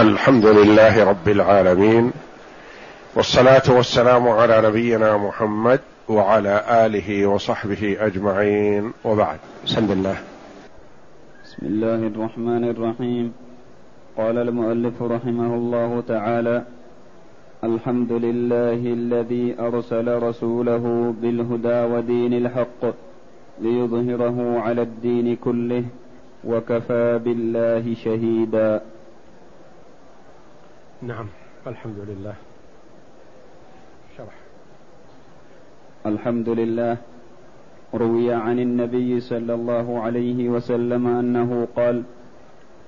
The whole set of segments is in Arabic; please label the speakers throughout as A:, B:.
A: الحمد لله رب العالمين والصلاة والسلام على نبينا محمد وعلى آله وصحبه أجمعين وبعد. بسم الله.
B: بسم الله الرحمن الرحيم. قال المؤلف رحمه الله تعالى الحمد لله الذي أرسل رسوله بالهدى ودين الحق ليظهره على الدين كله وكفى بالله شهيدا.
A: نعم الحمد لله.
B: شرح. الحمد لله. روي عن النبي صلى الله عليه وسلم أنه قال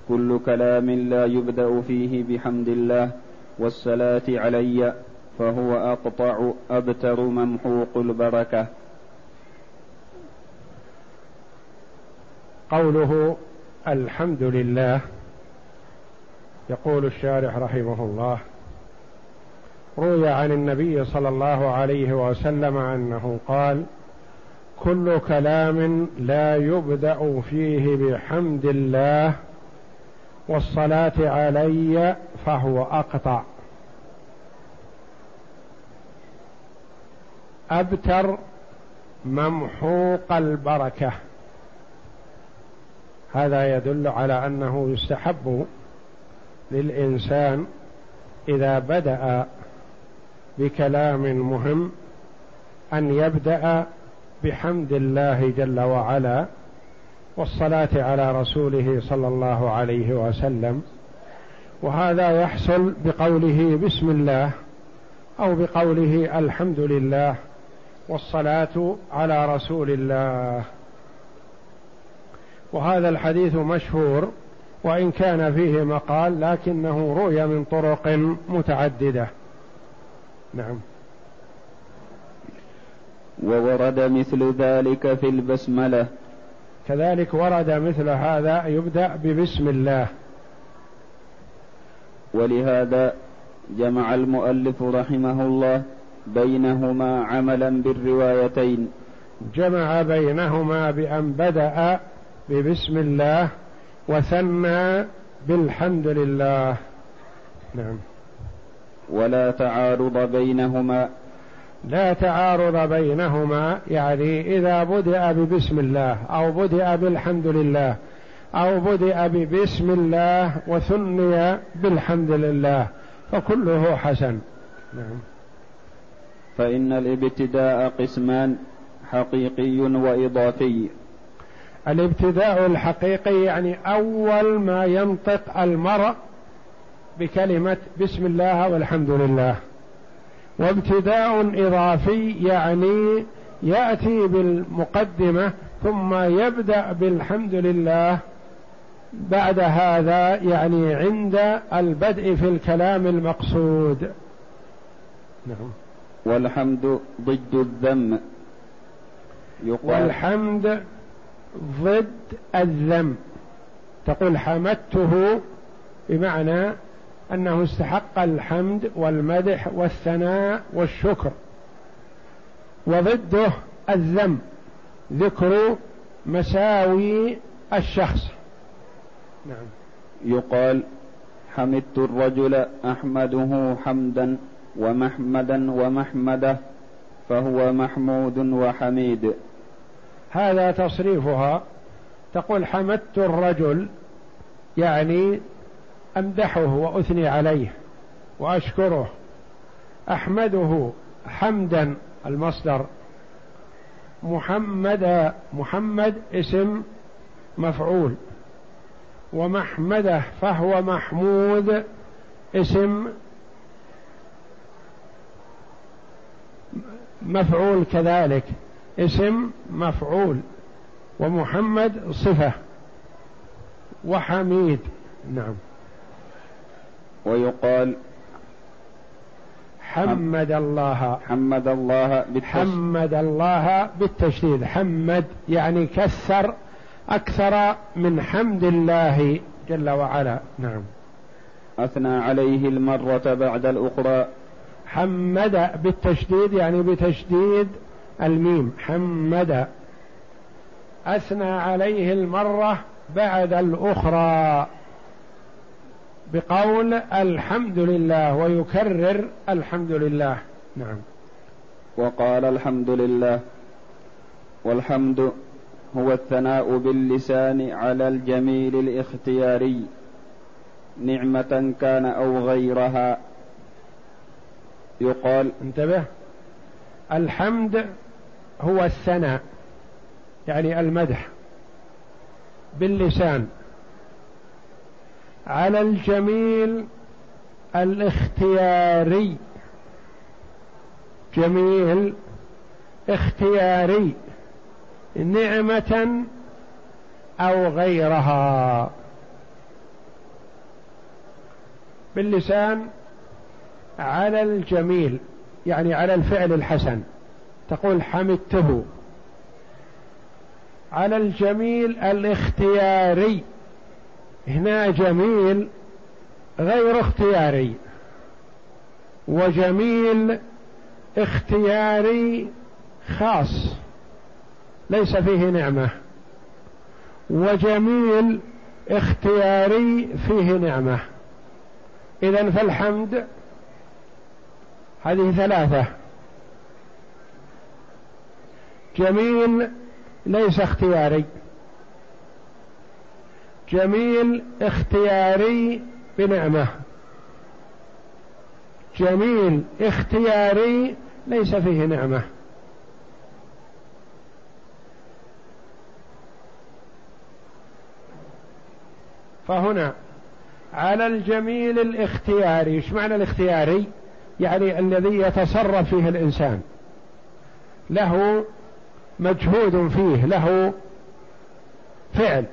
B: كل كلام لا يبدأ فيه بحمد الله والصلاة علي فهو أقطع أبتر ممحوق البركة.
A: قوله الحمد لله يقول الشارح رحمه الله روي عن النبي صلى الله عليه وسلم أنه قال كل كلام لا يبدأ فيه بحمد الله والصلاة علي فهو أقطع. أبتر ممحوق البركة. هذا يدل على أنه يستحب للإنسان إذا بدأ بكلام مهم أن يبدأ بحمد الله جل وعلا والصلاة على رسوله صلى الله عليه وسلم. وهذا يحصل بقوله بسم الله أو بقوله الحمد لله والصلاة على رسول الله. وهذا الحديث مشهور وإن كان فيه مقال لكنه روي من طرق متعددة. نعم.
B: وورد مثل ذلك في البسملة.
A: كذلك ورد مثل هذا يبدأ ببسم الله.
B: ولهذا جمع المؤلف رحمه الله بينهما عملا بالروايتين.
A: جمع بينهما بأن بدأ ببسم الله وثنى بالحمد لله. نعم.
B: ولا تعارض بينهما.
A: لا تعارض بينهما يعني إذا بدأ ببسم الله أو بدأ بالحمد لله أو بدأ ببسم الله وثني بالحمد لله فكله حسن. نعم.
B: فإن الابتداء قسمان حقيقي وإضافي.
A: الابتداء الحقيقي يعني أول ما ينطق المرء بكلمة بسم الله والحمد لله. وابتداء إضافي يعني يأتي بالمقدمة ثم يبدأ بالحمد لله. بعد هذا يعني عند البدء في الكلام المقصود.
B: نعم. والحمد ضد الذم.
A: والحمد ضد الذم. تقول حمدته بمعنى أنه استحق الحمد والمدح والثناء والشكر. وضده الذم ذكر مساوي الشخص.
B: نعم. يقال حمدت الرجل أحمده حمدا ومحمدا ومحمده فهو محمود وحميد.
A: هذا تصريفها. تقول حمدت الرجل يعني أمدحه وأثني عليه وأشكره. أحمده حمدا المصدر محمد محمد اسم مفعول. ومحمده فهو محمود اسم مفعول كذلك. اسم مفعول ومحمد صفة وحميد. نعم.
B: ويقال
A: حمد الله.
B: حمد الله
A: بالتشديد. حمد الله بالتشديد. حمد يعني كثر أكثر من حمد الله جل وعلا. نعم.
B: أثنى عليه المرة بعد الأخرى.
A: حمد بالتشديد يعني بتشديد الميم حمد. أثنى عليه المرة بعد الأخرى. بقول الحمد لله ويكرر الحمد لله. نعم.
B: وقال الحمد لله. والحمد هو الثناء باللسان على الجميل الاختياري. نعمة كان أو غيرها. يقال
A: انتبه. الحمد هو الثناء يعني المدح باللسان. على الجميل الاختياري. جميل اختياري. نعمة أو غيرها. باللسان على الجميل. يعني على الفعل الحسن. تقول حمدته. على الجميل الاختياري. هنا جميل غير اختياري. وجميل اختياري خاص. ليس فيه نعمة. وجميل اختياري فيه نعمة. اذا فالحمد هذه ثلاثة. جميل ليس اختياري. جميل اختياري بنعمة. جميل اختياري ليس فيه نعمة. فهنا على الجميل الاختياري إيش معنى الاختياري؟ يعني الذي يتصرف فيه الإنسان. له مجهود فيه له فعل.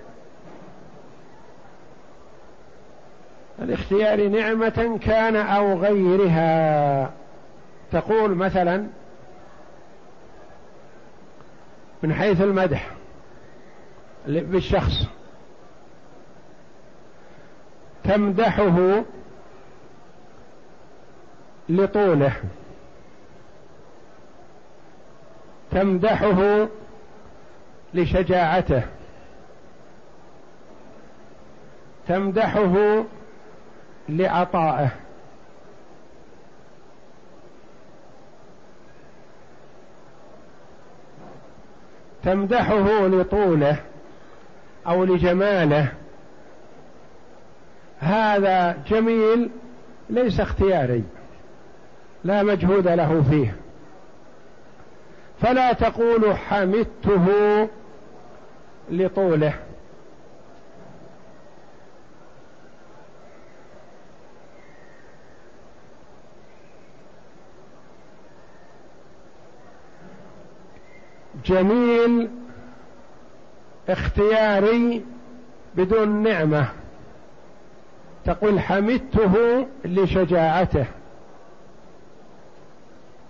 A: الاختيار نعمة كان أو غيرها. تقول مثلا من حيث المدح بالشخص تمدحه لطوله. تمدحه لشجاعته. تمدحه لعطائه. تمدحه لطوله أو لجماله. هذا جميل ليس اختياري. لا مجهود له فيه. فلا تقول حمدته لطوله. جميل اختياري بدون نعمة. تقول حمدته لشجاعته.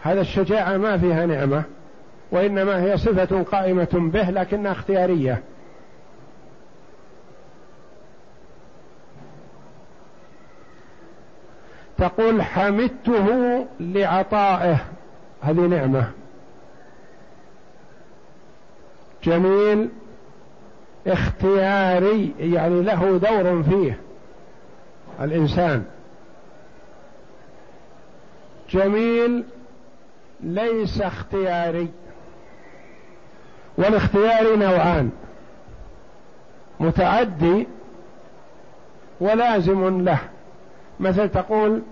A: هذا الشجاعة ما فيها نعمة وإنما هي صفة قائمة به لكنها اختيارية. تقول حمدته لعطائه هذه نعمة. جميل اختياري يعني له دور فيه الإنسان. جميل ليس اختياري والاختيار نوعان متعدي ولازم له. مثل تقول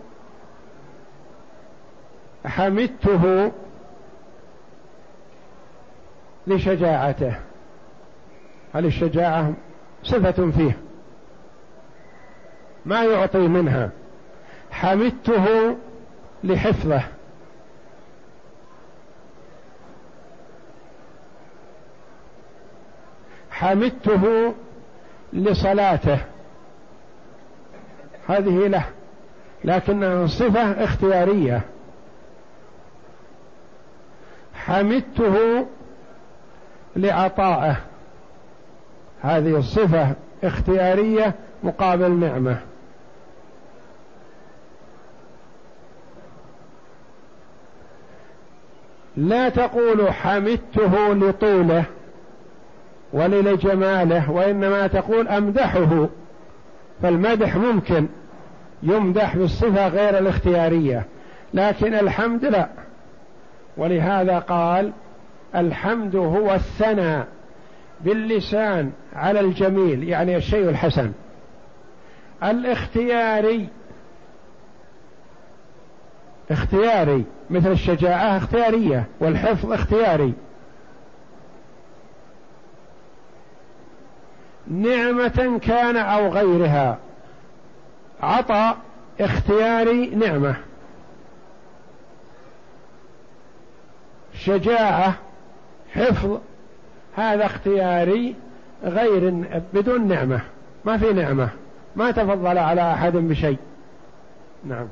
A: حمدته لشجاعته. هل الشجاعة صفة فيه؟ ما يعطي منها. حمدته لحفظه. حمدته لصلاته. هذه له لكنها صفة اختيارية. حمدته لعطائه. هذه الصفة اختيارية مقابل نعمة. لا تقول حمدته لطوله. ولجماله وإنما تقول أمدحه. فالمدح ممكن يمدح بالصفة غير الاختيارية لكن الحمد لا. ولهذا قال الحمد هو الثناء باللسان على الجميل يعني الشيء الحسن. الاختياري اختياري مثل الشجاعة اختيارية والحفظ اختياري. نعمة كان أو غيرها. عطى اختياري نعمة. شجاعة حفظ هذا اختياري غير بدون نعمة. ما في نعمة. ما تفضل على أحد بشيء. نعم.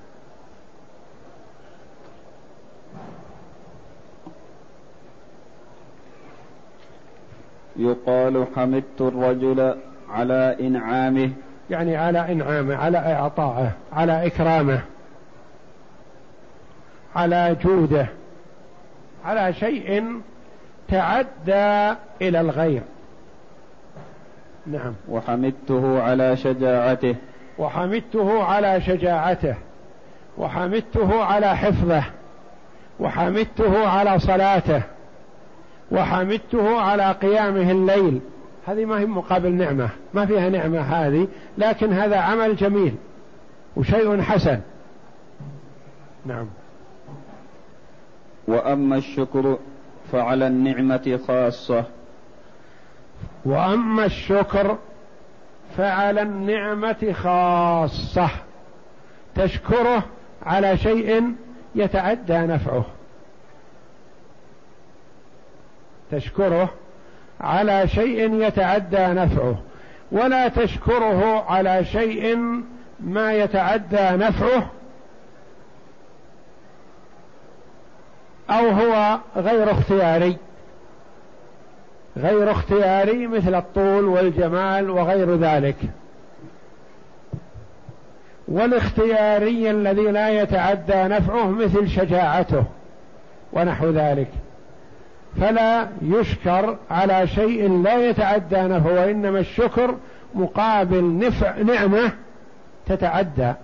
B: يقال حمدت الرجل على إنعامه.
A: يعني على إنعامه على إعطائه على إكرامه على جوده على شيء تعدى إلى الغير. نعم.
B: وحمدته على شجاعته.
A: وحمدته على شجاعته. وحمدته على حفظه. وحمدته على صلاته. وحمدته على قيامه الليل. هذه ما هي مقابل نعمة ما فيها نعمة هذه لكن هذا عمل جميل وشيء حسن. نعم.
B: وأما الشكر فعلى النعمة خاصة.
A: وأما الشكر فعلى النعمة خاصة. تشكره على شيء يتعدى نفعه. تشكره على شيء يتعدى نفعه ولا تشكره على شيء ما يتعدى نفعه أو هو غير اختياري غير اختياري مثل الطول والجمال وغير ذلك. والاختياري الذي لا يتعدى نفعه مثل شجاعته ونحو ذلك. فلا يشكر على شيء لا يتعدى نفعه وإنما الشكر مقابل نفع نعمة تتعدى.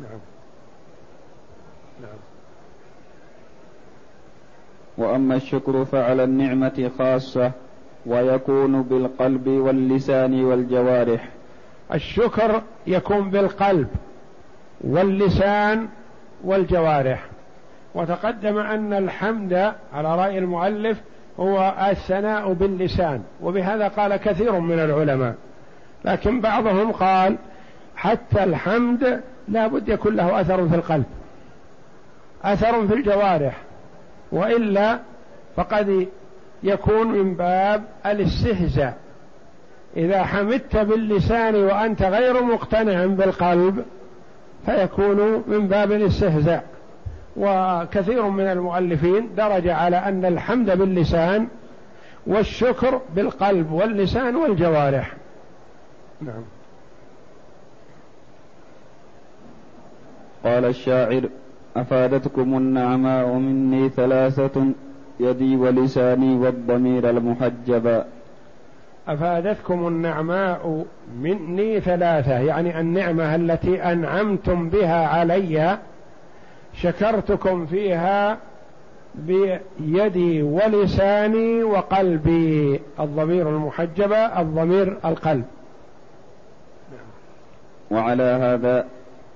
A: نعم.
B: نعم. وأما الشكر فعلى النعمة خاصة ويكون بالقلب واللسان والجوارح.
A: الشكر يكون بالقلب واللسان والجوارح. وتقدم أن الحمد على رأي المؤلف هو الثناء باللسان وبهذا قال كثير من العلماء. لكن بعضهم قال حتى الحمد لا بد يكون له أثر في القلب أثر في الجوارح وإلا فقد يكون من باب الاستهزاء. إذا حمدت باللسان وأنت غير مقتنع بالقلب فيكون من باب الاستهزاء. وكثير من المؤلفين درج على أن الحمد باللسان والشكر بالقلب واللسان والجوارح. نعم.
B: قال الشاعر أفادتكم النعماء مني ثلاثة يدي ولساني والضمير المحجبا
A: أفادتكم النعماء مني ثلاثة يعني النعمة التي أنعمتم بها علي شكرتكم فيها بيدي ولساني وقلبي الضمير المحجبة الضمير القلب.
B: وعلى هذا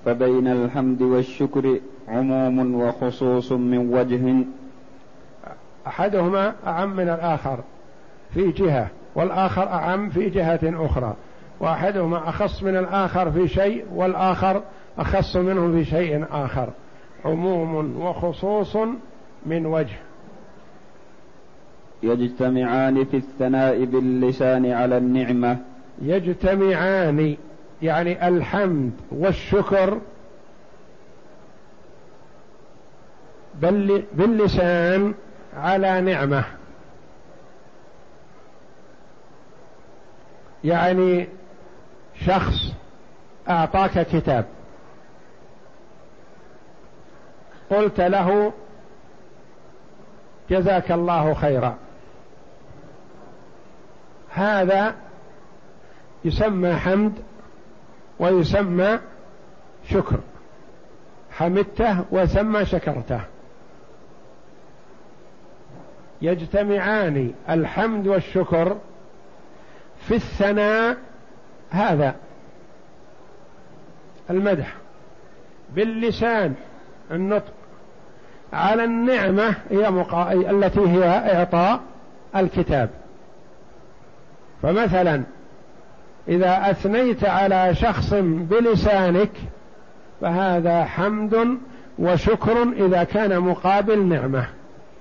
B: فبين الحمد والشكر عموم وخصوص من وجه.
A: أحدهما أعم من الآخر في جهة والآخر أعم في جهة أخرى. وأحدهما أخص من الآخر في شيء والآخر أخص منه في شيء آخر. عموم وخصوص من وجه.
B: يجتمعان في الثناء باللسان على النعمة.
A: يجتمعان يعني الحمد والشكر باللسان على نعمة. يعني شخص أعطاك كتاب. قلت له جزاك الله خيرا. هذا يسمى حمد ويسمى شكر. حمدته وثم شكرته. يجتمعان الحمد والشكر في الثناء هذا المدح باللسان النطق على النعمة هي مقا... التي هي إعطاء الكتاب. فمثلا إذا أثنيت على شخص بلسانك فهذا حمد وشكر إذا كان مقابل نعمة.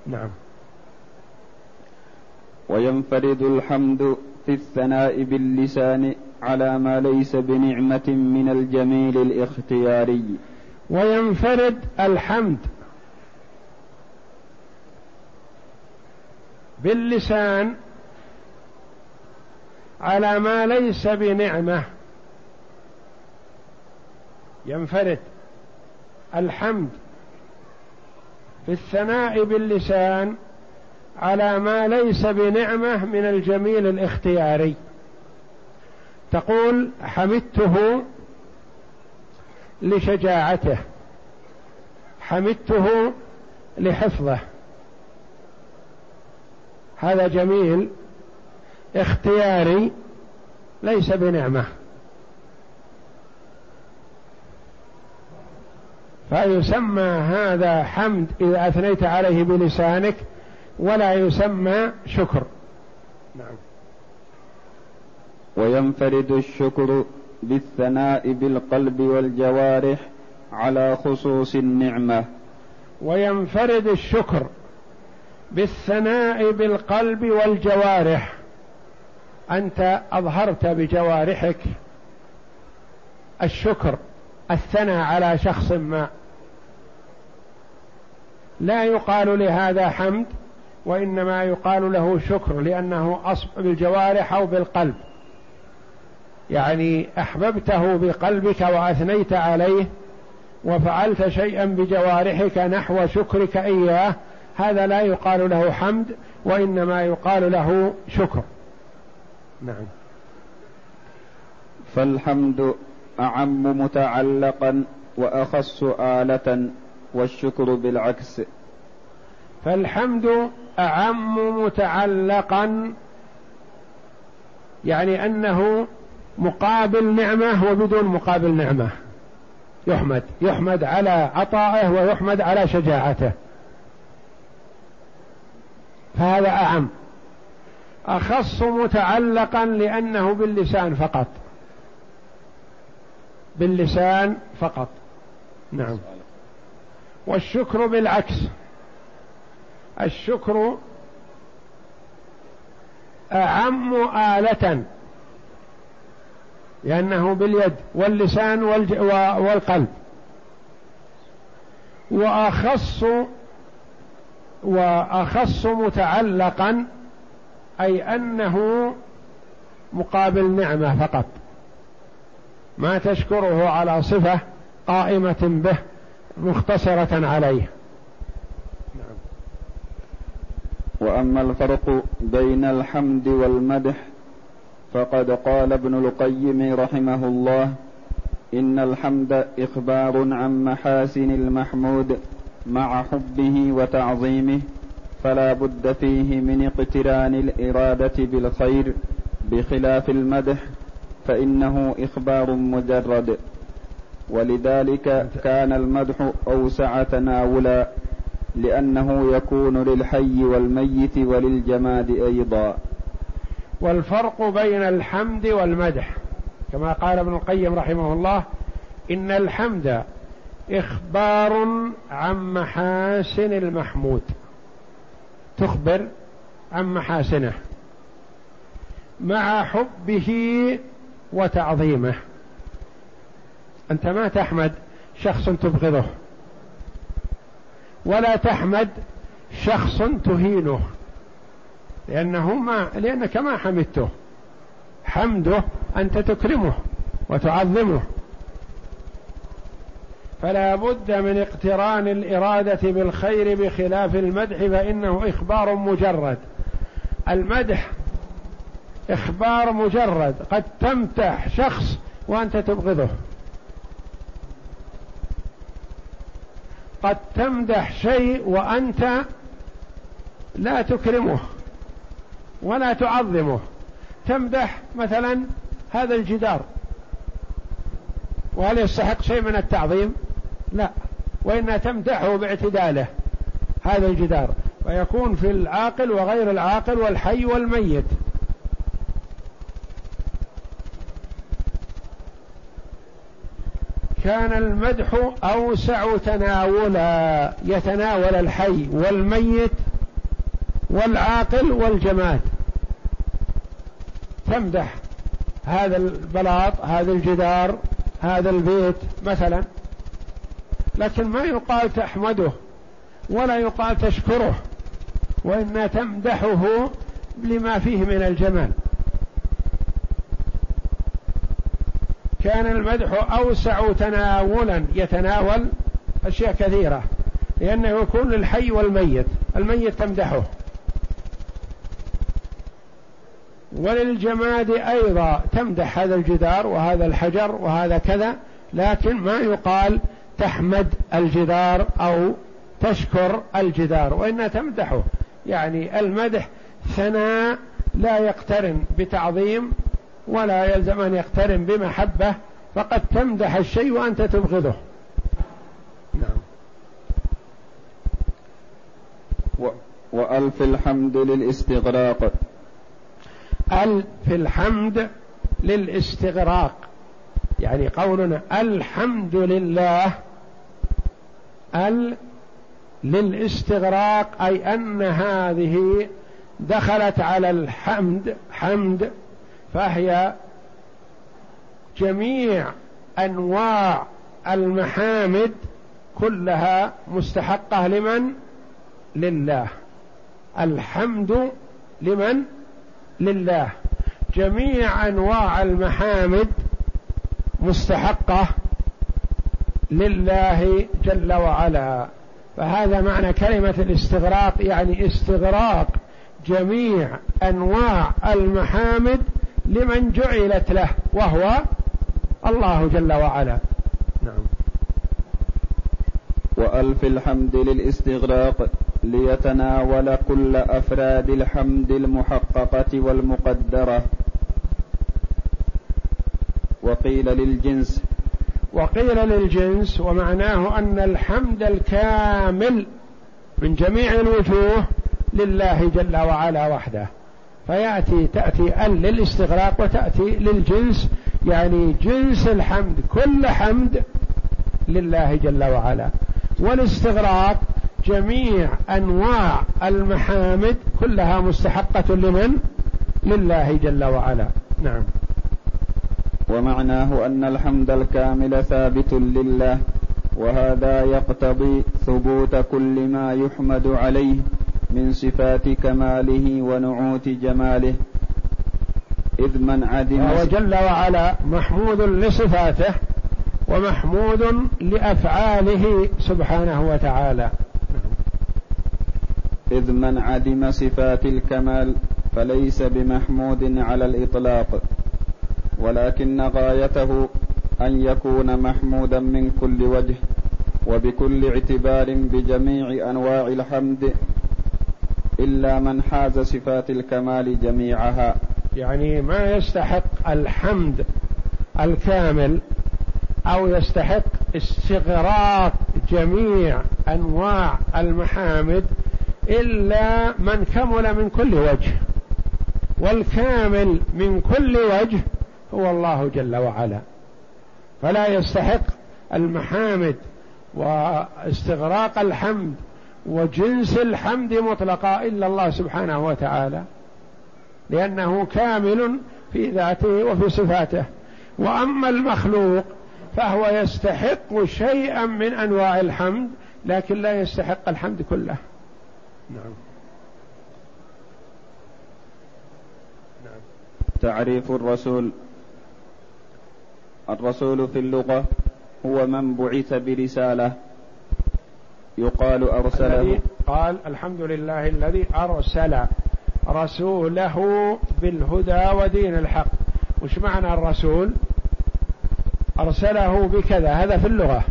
A: نعم.
B: وينفرد الحمد في الثناء باللسان على ما ليس بنعمة من الجميل الاختياري.
A: وينفرد الحمد باللسان على ما ليس بنعمة. ينفرد الحمد في الثناء باللسان على ما ليس بنعمة من الجميل الاختياري. تقول حمدته لشجاعته حمدته لحفظه. هذا جميل اختياري ليس بنعمة. فيسمى هذا حمد إذا أثنيت عليه بلسانك ولا يسمى شكر. نعم.
B: وينفرد الشكر بالثناء بالقلب والجوارح على خصوص النعمة.
A: وينفرد الشكر بالثناء بالقلب والجوارح. أنت أظهرت بجوارحك الشكر الثناء على شخص ما. لا يقال لهذا حمد وإنما يقال له شكر لأنه أصب بالجوارح أو بالقلب. يعني أحببته بقلبك وأثنيت عليه وفعلت شيئا بجوارحك نحو شكرك إياه هذا لا يقال له حمد وإنما يقال له شكر. نعم.
B: فالحمد أعم متعلقا وأخص آلة والشكر بالعكس.
A: فالحمد أعم متعلقا يعني أنه مقابل نعمة وبدون مقابل نعمة. يحمد يحمد على عطائه ويحمد على شجاعته. فهذا أعم. أخص متعلقا لأنه باللسان فقط. باللسان فقط. نعم. والشكر بالعكس. الشكر أعم آلة. لأنه باليد واللسان والقلب. وأخص وأخص متعلقا أي أنه مقابل نعمة فقط. ما تشكره على صفة قائمة به مختصرة عليه.
B: نعم. وأما الفرق بين الحمد والمدح فقد قال ابن القيم رحمه الله إن الحمد إخبار عن محاسن المحمود. مع حبه وتعظيمه فلا بد فيه من اقتران الإرادة بالخير بخلاف المدح فإنه إخبار مجرد. ولذلك كان المدح أوسع تناولا لأنه يكون للحي والميت وللجماد أيضا.
A: والفرق بين الحمد والمدح كما قال ابن القيم رحمه الله إن الحمد إخبار عن محاسن المحمود. تخبر عن محاسنه. مع حبه وتعظيمه. أنت ما تحمد شخص تبغضه. ولا تحمد شخص تهينه. لأنه ما لأنك ما حمدته. حمده أنت تكرمه وتعظمه. فلا بد من اقتران الإرادة بالخير بخلاف المدح فإنه إخبار مجرد. المدح إخبار مجرد. قد تمتح شخص وأنت تبغضه. قد تمدح شيء وأنت لا تكرمه ولا تعظمه. تمدح مثلا هذا الجدار. وهل يستحق شيء من التعظيم؟ لا. وإنها تمدحه باعتداله. هذا الجدار. ويكون في العاقل وغير العاقل والحي والميت. كان المدح أوسع تناولا. يتناول الحي والميت والعاقل والجماد. تمدح هذا البلاط هذا الجدار هذا البيت مثلا. لكن ما يقال تحمده ولا يقال تشكره وإن تمدحه لما فيه من الجمال. كان المدح أوسع تناولا يتناول أشياء كثيرة لأنه يكون للحي والميت الميت تمدحه. وللجماد أيضا تمدح هذا الجدار وهذا الحجر وهذا كذا لكن ما يقال تحمد الجدار أو تشكر الجدار وإنها تمدحه يعني المدح ثناء لا يقترن بتعظيم ولا يلزم أن يقترن بمحبة فقد تمدح الشيء وأنت تبغضه. نعم.
B: وألف الحمد للاستغراق.
A: ال في الحمد للاستغراق. يعني قولنا الحمد لله ال للاستغراق أي أن هذه دخلت على الحمد حمد فهي جميع أنواع المحامد كلها مستحقة لمن؟ لله. الحمد لمن؟ لله. جميع أنواع المحامد مستحقة لله جل وعلا. فهذا معنى كلمة الاستغراق يعني استغراق جميع أنواع المحامد لمن جعلت له وهو الله جل وعلا. نعم.
B: وألف الحمد للاستغراق ليتناول كل أفراد الحمد المحققة والمقدرة. وقيل للجنس.
A: وقيل للجنس ومعناه أن الحمد الكامل من جميع الوجوه لله جل وعلا وحده. فيأتي تأتي أل للاستغراق وتأتي للجنس يعني جنس الحمد كل حمد لله جل وعلا. والاستغراق جميع أنواع المحامد كلها مستحقة لمن؟ لله جل وعلا. نعم.
B: ومعناه أن الحمد الكامل ثابت لله وهذا يقتضي ثبوت كل ما يحمد عليه من صفات كماله ونعوت جماله. إذ من عدم
A: وهو جل وعلا محمود لصفاته ومحمود لأفعاله سبحانه وتعالى.
B: إذ من عدم صفات الكمال فليس بمحمود على الإطلاق. ولكن غايته أن يكون محمودا من كل وجه وبكل اعتبار بجميع أنواع الحمد إلا من حاز صفات الكمال جميعها.
A: يعني ما يستحق الحمد الكامل أو يستحق استغراق جميع أنواع المحامد إلا من كمل من كل وجه والكامل من كل وجه هو الله جل وعلا. فلا يستحق المحامد واستغراق الحمد وجنس الحمد مطلقا إلا الله سبحانه وتعالى لأنه كامل في ذاته وفي صفاته. وأما المخلوق فهو يستحق شيئا من أنواع الحمد لكن لا يستحق الحمد كله. نعم.
B: نعم تعريف الرسول. الرسول في اللغة هو من بعث برسالة يقال أرسله.
A: قال الحمد لله الذي أرسل رسوله بالهدى ودين الحق. وش معنى الرسول؟ أرسله بكذا هذا في اللغة.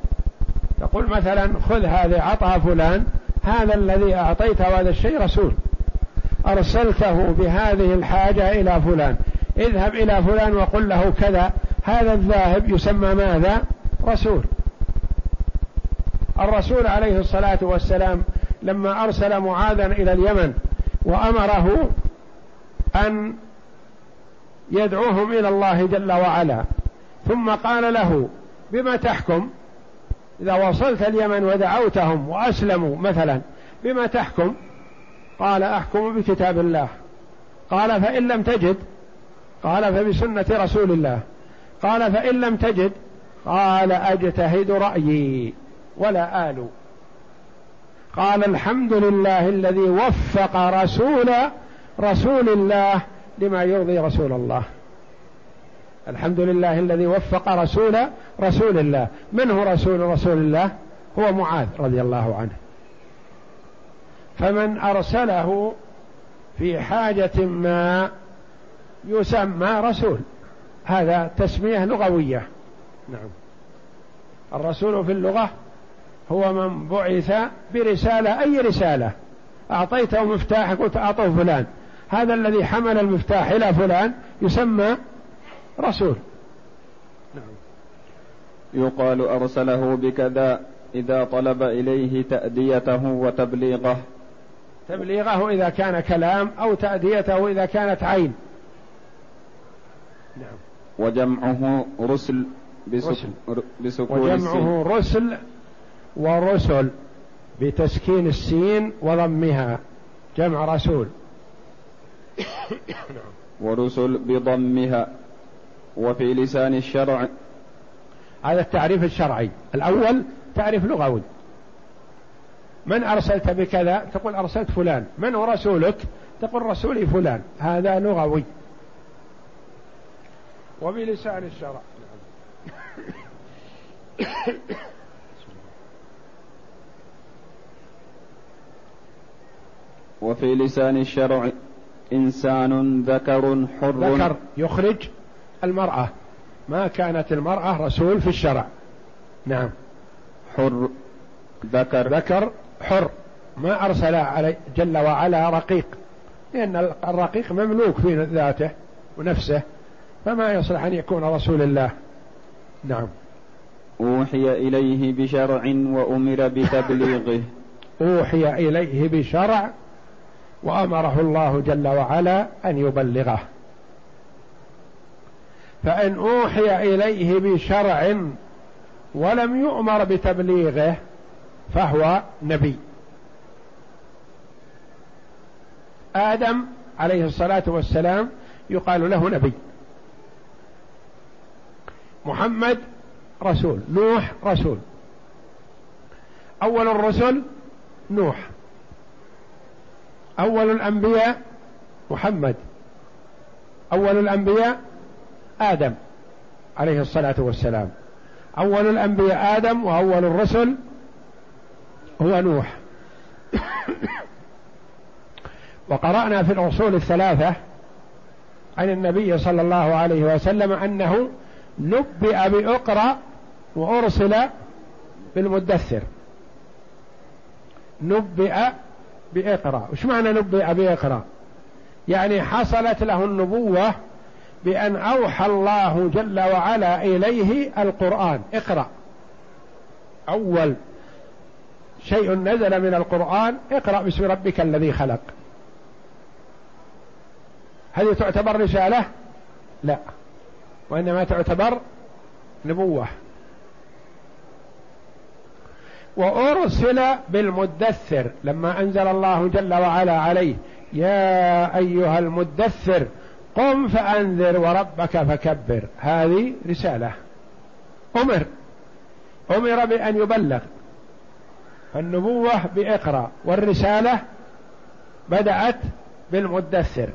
A: تقول مثلا خذ هذه عطها فلان هذا الذي أعطيته هذا الشيء رسول. أرسلته بهذه الحاجة إلى فلان. اذهب إلى فلان وقل له كذا. هذا الذاهب يسمى ماذا؟ رسول. الرسول عليه الصلاة والسلام لما أرسل معاذا إلى اليمن وأمره أن يدعوهم إلى الله جل وعلا ثم قال له بما تحكم؟ إذا وصلت اليمن ودعوتهم وأسلموا مثلا بما تحكم؟ قال أحكم بكتاب الله. قال فإن لم تجد؟ قال فبسنة رسول الله. قال فإن لم تجد قال أجتهد رأيي ولا آل. قال الحمد لله الذي وفق رسول رسول الله لما يرضي رسول الله. الحمد لله الذي وفق رسول رسول الله. من هو رسول رسول الله؟ هو معاذ رضي الله عنه. فمن أرسله في حاجة ما يسمى رسول. هذا تسمية لغوية. نعم. الرسول في اللغة هو من بعث برسالة أي رسالة؟ أعطيته مفتاح قلت أعطوه فلان. هذا الذي حمل المفتاح إلى فلان يسمى رسول.
B: نعم. يقال أرسله بكذا إذا طلب إليه تأديته وتبليغه.
A: تبليغه إذا كان كلام أو تأديته إذا كانت عين.
B: نعم. وجمعه رسل
A: بسكون وجمعه رسل ورسل بتسكين السين وضمها. جمع رسول.
B: ورسل بضمها. وفي لسان الشرع.
A: هذا التعريف الشرعي. الأول تعريف لغوي. من أرسلت بكذا؟ تقول أرسلت فلان. من هو رسولك؟ تقول رسولي فلان. هذا لغوي. وبلسان الشرع.
B: وفي لسان الشرع إنسان ذكر حر.
A: ذكر يخرج المرأة. ما كانت المرأة رسول في الشرع. نعم.
B: حر ذكر.
A: ذكر حر. ما أرسل علي جل وعلا رقيق لأن الرقيق مملوك في ذاته ونفسه. فما يصلح أن يكون رسول الله. نعم.
B: أوحي إليه بشرع وأمر بتبليغه.
A: أوحي إليه بشرع وأمره الله جل وعلا أن يبلغه. فإن أوحي إليه بشرع ولم يؤمر بتبليغه فهو نبي. آدم عليه الصلاة والسلام يقال له نبي. محمد رسول نوح رسول. أول الرسل نوح. أول الأنبياء محمد. أول الأنبياء آدم عليه الصلاة والسلام. أول الأنبياء آدم وأول الرسل هو نوح. وقرأنا في الأصول الثلاثة عن النبي صلى الله عليه وسلم أنه نبئ بأقرأ وأرسل بالمدثر. نبئ بإقرأ. وش معنى نبئ بإقرأ؟ يعني حصلت له النبوة بأن أوحى الله جل وعلا إليه القرآن. اقرأ. أول شيء نزل من القرآن اقرأ باسم ربك الذي خلق. هذه تعتبر رسالة؟ لا. وإنما تعتبر نبوة. وأرسل بالمدثر لما أنزل الله جل وعلا عليه يا أيها المدثر قم فأنذر وربك فكبر. هذه رسالة. أمر. أمر بأن يبلغ. النبوة بإقرأ. والرسالة بدأت بالمدثر.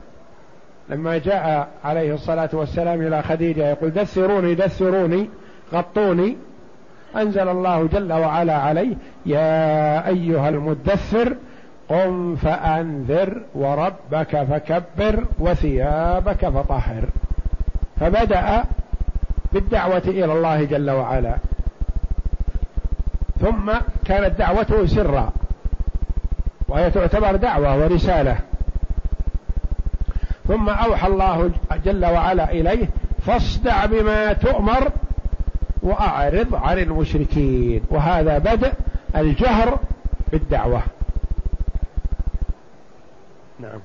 A: لما جاء عليه الصلاة والسلام إلى خديجة يقول دثروني دثروني غطوني. أنزل الله جل وعلا عليه يا أيها المدثر قم فأنذر وربك فكبر وثيابك فطهر. فبدأ بالدعوة إلى الله جل وعلا. ثم كانت دعوته سرا وهي تعتبر دعوة ورسالة. ثم أوحى الله جل وعلا إليه فاصدع بما تؤمر وأعرض عن المشركين. وهذا بدء الجهر بالدعوة.
B: نعم.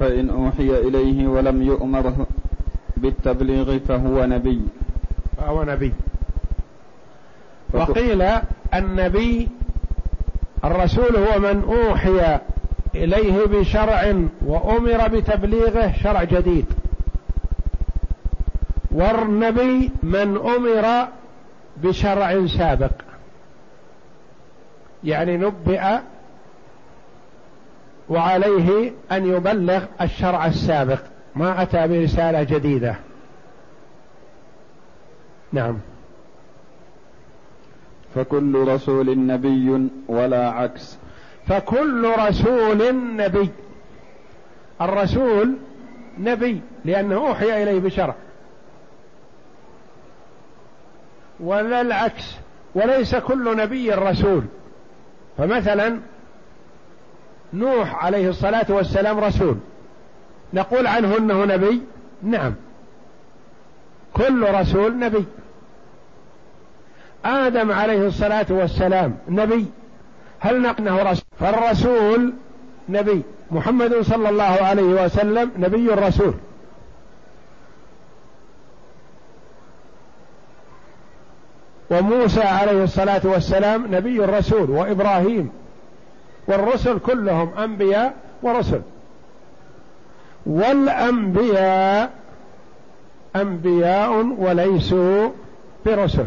B: فإن أوحي إليه ولم يؤمر بالتبليغ فهو نبي.
A: فهو نبي. وقيل النبي الرسول هو من أوحي إليه بشرع وأمر بتبليغه شرع جديد. والنبي من أمر بشرع سابق. يعني نبئ وعليه أن يبلغ الشرع السابق. ما أتى برسالة جديدة. نعم.
B: فكل رسول نبي ولا عكس.
A: فكل رسول نبي. الرسول نبي لأنه أوحي إليه بشرع. ولا العكس وليس كل نبي رسول. فمثلا نوح عليه الصلاة والسلام رسول. نقول عنه إنه نبي؟ نعم. كل رسول نبي. آدم عليه الصلاة والسلام نبي. هل نقنه رسول فالرسول نبي محمد صلى الله عليه وسلم نبي الرسول. وموسى عليه الصلاة والسلام نبي الرسول وإبراهيم والرسل كلهم أنبياء ورسل. والأنبياء أنبياء وليسوا برسل.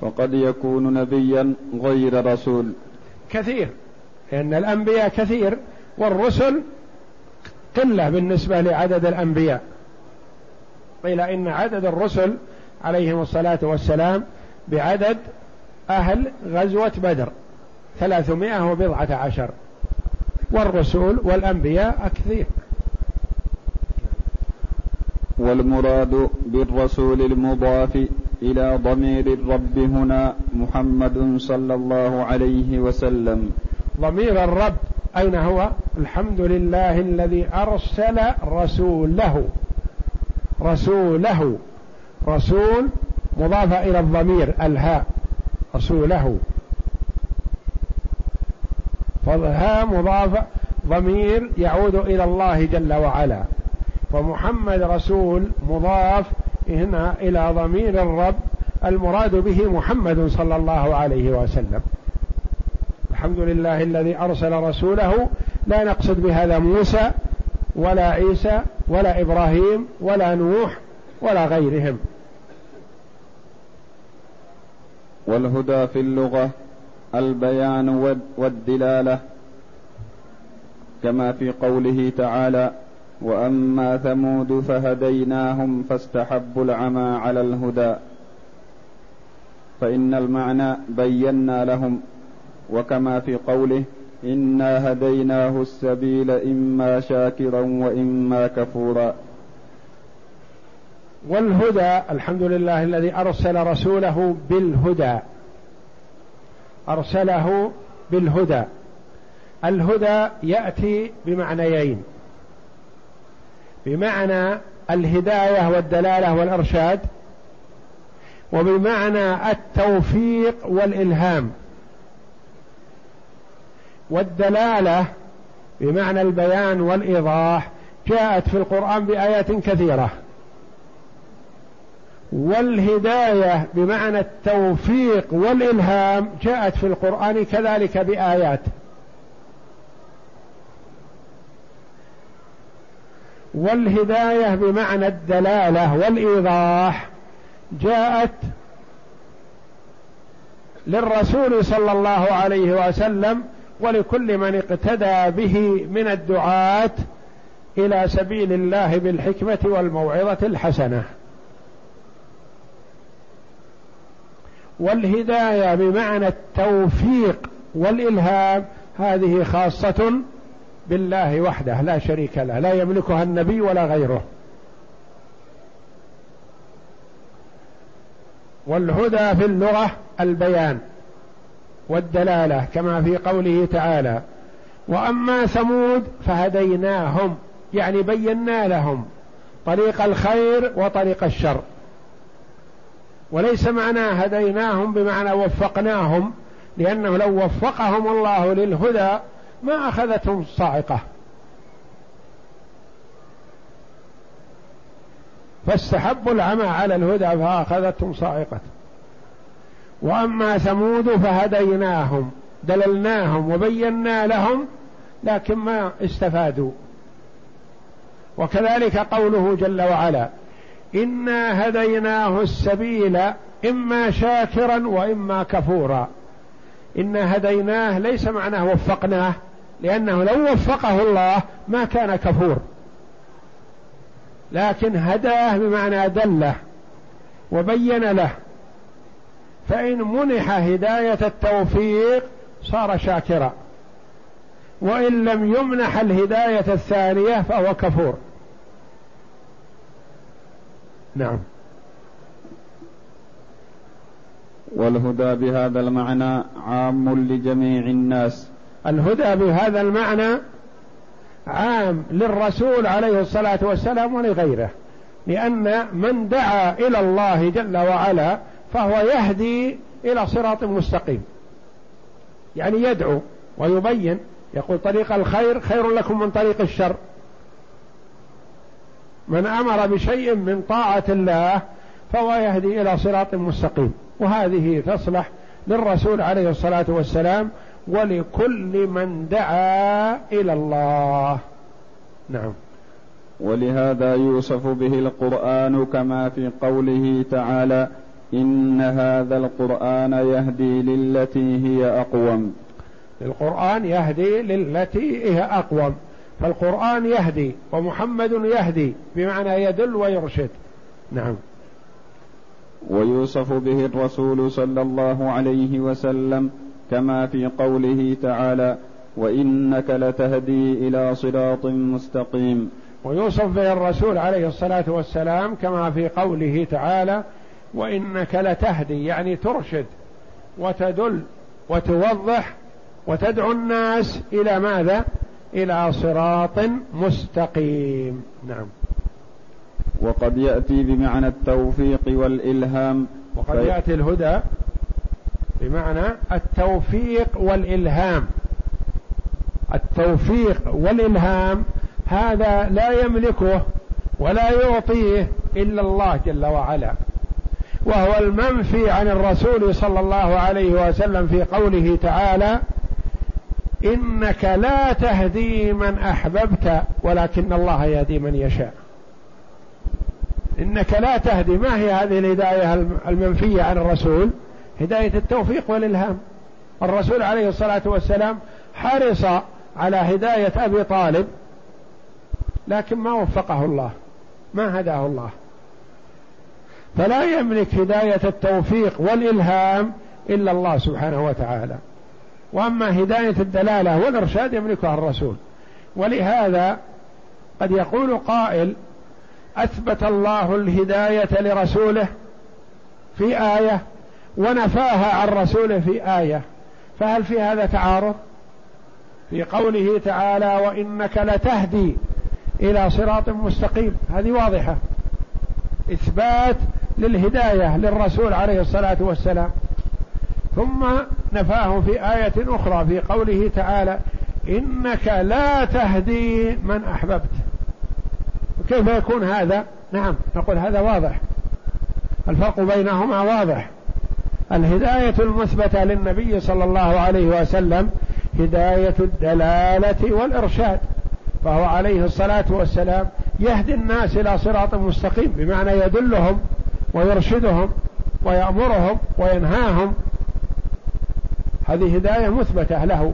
B: فقد يكون نبيا غير رسول.
A: كثير لأن الأنبياء كثير والرسل قلة بالنسبة لعدد الأنبياء. قيل إن عدد الرسل عليهم الصلاة والسلام بعدد أهل غزوة بدر ثلاثمائة وبضعة عشر. والرسول والأنبياء كثير
B: والمراد بالرسول المضاف إلى ضمير الرب هنا محمد صلى الله عليه وسلم.
A: ضمير الرب أين هو؟ الحمد لله الذي أرسل رسوله. رسوله. رسول مضافة إلى الضمير الهاء رسوله. فالهاء مضافة ضمير يعود إلى الله جل وعلا. فمحمد رسول مضاف هنا إلى ضمير الرب المراد به محمد صلى الله عليه وسلم. الحمد لله الذي أرسل رسوله. لا نقصد بهذا موسى ولا عيسى ولا إبراهيم ولا نوح ولا غيرهم.
B: والهدى في اللغة البيان والدلالة كما في قوله تعالى وأما ثمود فهديناهم فاستحبوا العمى على الهدى. فإن المعنى بينا لهم وكما في قوله انا هديناه السبيل اما شاكرا واما كفورا.
A: والهدى الحمد لله الذي أرسل رسوله بالهدى. أرسله بالهدى. الهدى يأتي بمعنيين. بمعنى الهداية والدلالة والإرشاد وبمعنى التوفيق والإلهام. والدلالة بمعنى البيان والإيضاح جاءت في القرآن بآيات كثيرة. والهداية بمعنى التوفيق والإلهام جاءت في القرآن كذلك بآيات. والهداية بمعنى الدلالة والإيضاح جاءت للرسول صلى الله عليه وسلم ولكل من اقتدى به من الدعاة إلى سبيل الله بالحكمة والموعظة الحسنة. والهداية بمعنى التوفيق والإلهام هذه خاصة بالله وحده لا شريك له لا يملكها النبي ولا غيره. والهدى في اللغة البيان والدلالة كما في قوله تعالى وأما ثمود فهديناهم يعني بينا لهم طريق الخير وطريق الشر. وليس معنى هديناهم بمعنى وفقناهم لأنه لو وفقهم الله للهدى ما أخذتهم الصاعقة فاستحبوا العمى على الهدى فأخذتهم صاعقة. وأما ثمود فهديناهم دللناهم وبينا لهم لكن ما استفادوا. وكذلك قوله جل وعلا انا هديناه السبيل اما شاكرا واما كفورا. انا هديناه ليس معناه وفقناه لأنه لو وفقه الله ما كان كفور. لكن هداه بمعنى دله وبين له. فإن منح هداية التوفيق صار شاكرا. وإن لم يمنح الهداية الثانية فهو كفور. نعم.
B: والهدى بهذا المعنى عام لجميع الناس.
A: الهدى بهذا المعنى عام للرسول عليه الصلاة والسلام ولغيره لأن من دعا إلى الله جل وعلا فهو يهدي إلى صراط مستقيم. يعني يدعو ويبين يقول طريق الخير خير لكم من طريق الشر. من أمر بشيء من طاعة الله فهو يهدي إلى صراط مستقيم. وهذه تصلح للرسول عليه الصلاة والسلام ولكل من دعا إلى الله. نعم.
B: ولهذا يوصف به القرآن كما في قوله تعالى إن هذا القرآن يهدي للتي هي أقوم.
A: القرآن يهدي للتي هي أقوم. فالقرآن يهدي ومحمد يهدي بمعنى يدل ويرشد. نعم.
B: ويوصف به الرسول صلى الله عليه وسلم كما في قوله تعالى وإنك لتهدي إلى صراط مستقيم.
A: ويوصف به الرسول عليه الصلاة والسلام كما في قوله تعالى وإنك لتهدي يعني ترشد وتدل وتوضح وتدعو الناس إلى ماذا؟ إلى صراط مستقيم. نعم.
B: وقد يأتي بمعنى التوفيق والإلهام.
A: وقد. يأتي الهدى بمعنى التوفيق والإلهام. التوفيق والإلهام هذا لا يملكه ولا يعطيه إلا الله جل وعلا. وهو المنفي عن الرسول صلى الله عليه وسلم في قوله تعالى إنك لا تهدي من أحببت ولكن الله يهدي من يشاء. إنك لا تهدي. ما هي هذه الهداية المنفية عن الرسول؟ هداية التوفيق والإلهام. الرسول عليه الصلاة والسلام حرص على هداية أبي طالب لكن ما وفقه الله ما هداه الله. فلا يملك هداية التوفيق والإلهام إلا الله سبحانه وتعالى. وأما هداية الدلالة والإرشاد يملكها الرسول. ولهذا قد يقول قائل أثبت الله الهداية لرسوله في آية ونفاها عن رسوله في آية. فهل في هذا تعارض؟ في قوله تعالى وإنك لتهدي إلى صراط مستقيم. هذه واضحة. إثبات للهداية للرسول عليه الصلاة والسلام. ثم نفاه في آية أخرى في قوله تعالى إنك لا تهدي من أحببت. كيف يكون هذا؟ نعم نقول هذا واضح. الفرق بينهما واضح. الهداية المثبتة للنبي صلى الله عليه وسلم هداية الدلالة والإرشاد فهو عليه الصلاة والسلام يهدي الناس إلى صراط مستقيم بمعنى يدلهم ويرشدهم ويأمرهم وينهاهم. هذه هداية مثبتة له.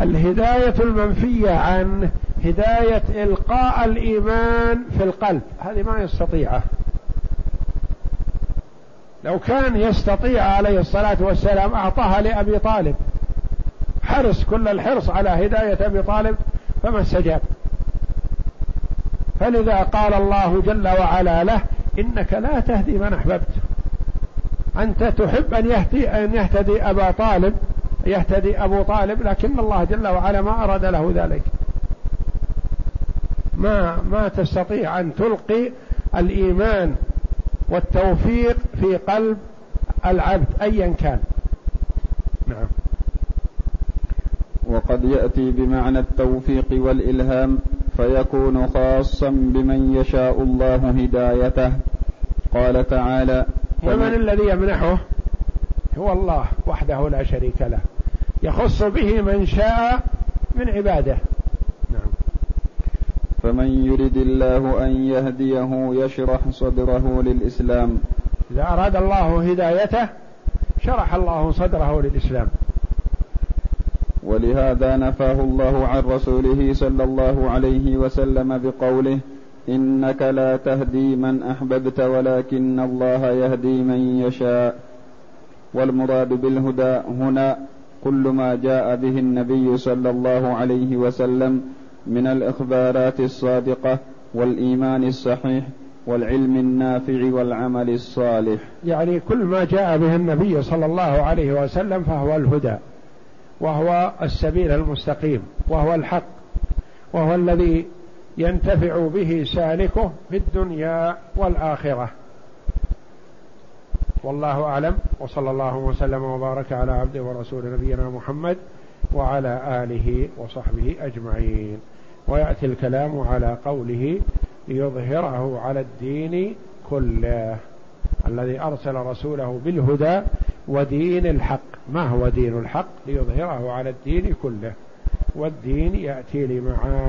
A: الهداية المنفية عن هداية إلقاء الإيمان في القلب هذه ما يستطيعه. لو كان يستطيع عليه الصلاة والسلام أعطاها لأبي طالب. حرص كل الحرص على هداية أبي طالب فما استجاب فلذا قال الله جل وعلا له إنك لا تهدي من أحببت. أنت تحب أن يهدي أن يهتدي أبا طالب يهتدي أبو طالب لكن الله جل وعلا ما أراد له ذلك. ما ما تستطيع أن تلقي الإيمان والتوفيق في قلب العبد أيا كان. نعم.
B: وقد يأتي بمعنى التوفيق والإلهام فيكون خاصا بمن يشاء الله هدايته. قال تعالى
A: ومن الذي يمنحه؟ هو الله وحده لا شريك له. يخص به من شاء من عباده.
B: فمن يرد الله أن يهديه يشرح صدره للإسلام.
A: إذا أراد الله هدايته شرح الله صدره للإسلام.
B: ولهذا نفاه الله عن رسوله صلى الله عليه وسلم بقوله إنك لا تهدي من أحببت ولكن الله يهدي من يشاء. والمراد بالهدى هنا كل ما جاء به النبي صلى الله عليه وسلم من الإخبارات الصادقة والإيمان الصحيح والعلم النافع والعمل الصالح.
A: يعني كل ما جاء به النبي صلى الله عليه وسلم فهو الهدى وهو السبيل المستقيم وهو الحق وهو الذي ينتفع به سالكه في الدنيا والآخرة. والله أعلم وصلى الله وسلم وبارك على عبده ورسول نبينا محمد وعلى آله وصحبه أجمعين. ويأتي الكلام على قوله ليظهره على الدين كله الذي أرسل رسوله بالهدى ودين الحق. ما هو دين الحق؟ ليظهره على الدين كله. والدين يأتي لمعاني.